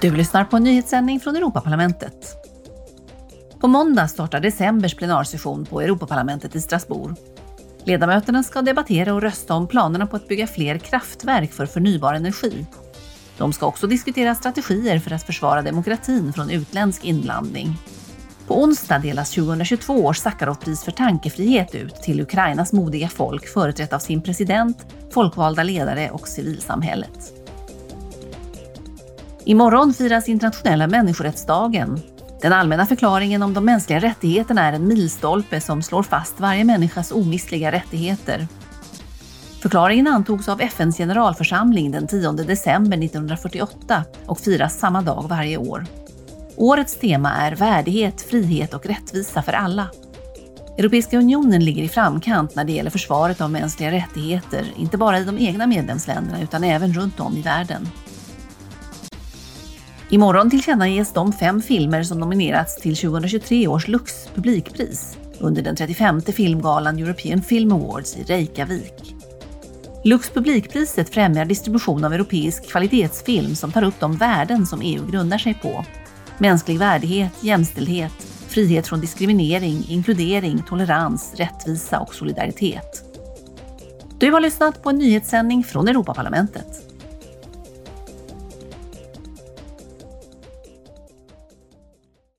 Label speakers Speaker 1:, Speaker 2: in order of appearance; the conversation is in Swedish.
Speaker 1: Du lyssnar på en nyhetssändning från Europaparlamentet. På måndag startar decembers plenarsession på Europaparlamentet i Strasbourg. Ledamöterna ska debattera och rösta om planerna på att bygga fler kraftverk för förnybar energi. De ska också diskutera strategier för att försvara demokratin från utländsk inblandning. På onsdag delas 2022 års Sacharovpris för tankefrihet ut till Ukrainas modiga folk företrätt av sin president, folkvalda ledare och civilsamhället. Imorgon firas internationella människorättsdagen. Den allmänna förklaringen om de mänskliga rättigheterna är en milstolpe som slår fast varje människas omistliga rättigheter. Förklaringen antogs av FNs generalförsamling den 10 december 1948 och firas samma dag varje år. Årets tema är värdighet, frihet och rättvisa för alla. Europeiska unionen ligger i framkant när det gäller försvaret av mänskliga rättigheter, inte bara i de egna medlemsländerna utan även runt om i världen. Imorgon tillkännages de fem filmer som nominerats till 2023 års Lux publikpris under den 35 filmgalan European Film Awards i Reykjavik. Lux publikpriset främjar distribution av europeisk kvalitetsfilm som tar upp de värden som EU grundar sig på. Mänsklig värdighet, jämställdhet, frihet från diskriminering, inkludering, tolerans, rättvisa och solidaritet. Du har lyssnat på en nyhetssändning från Europaparlamentet.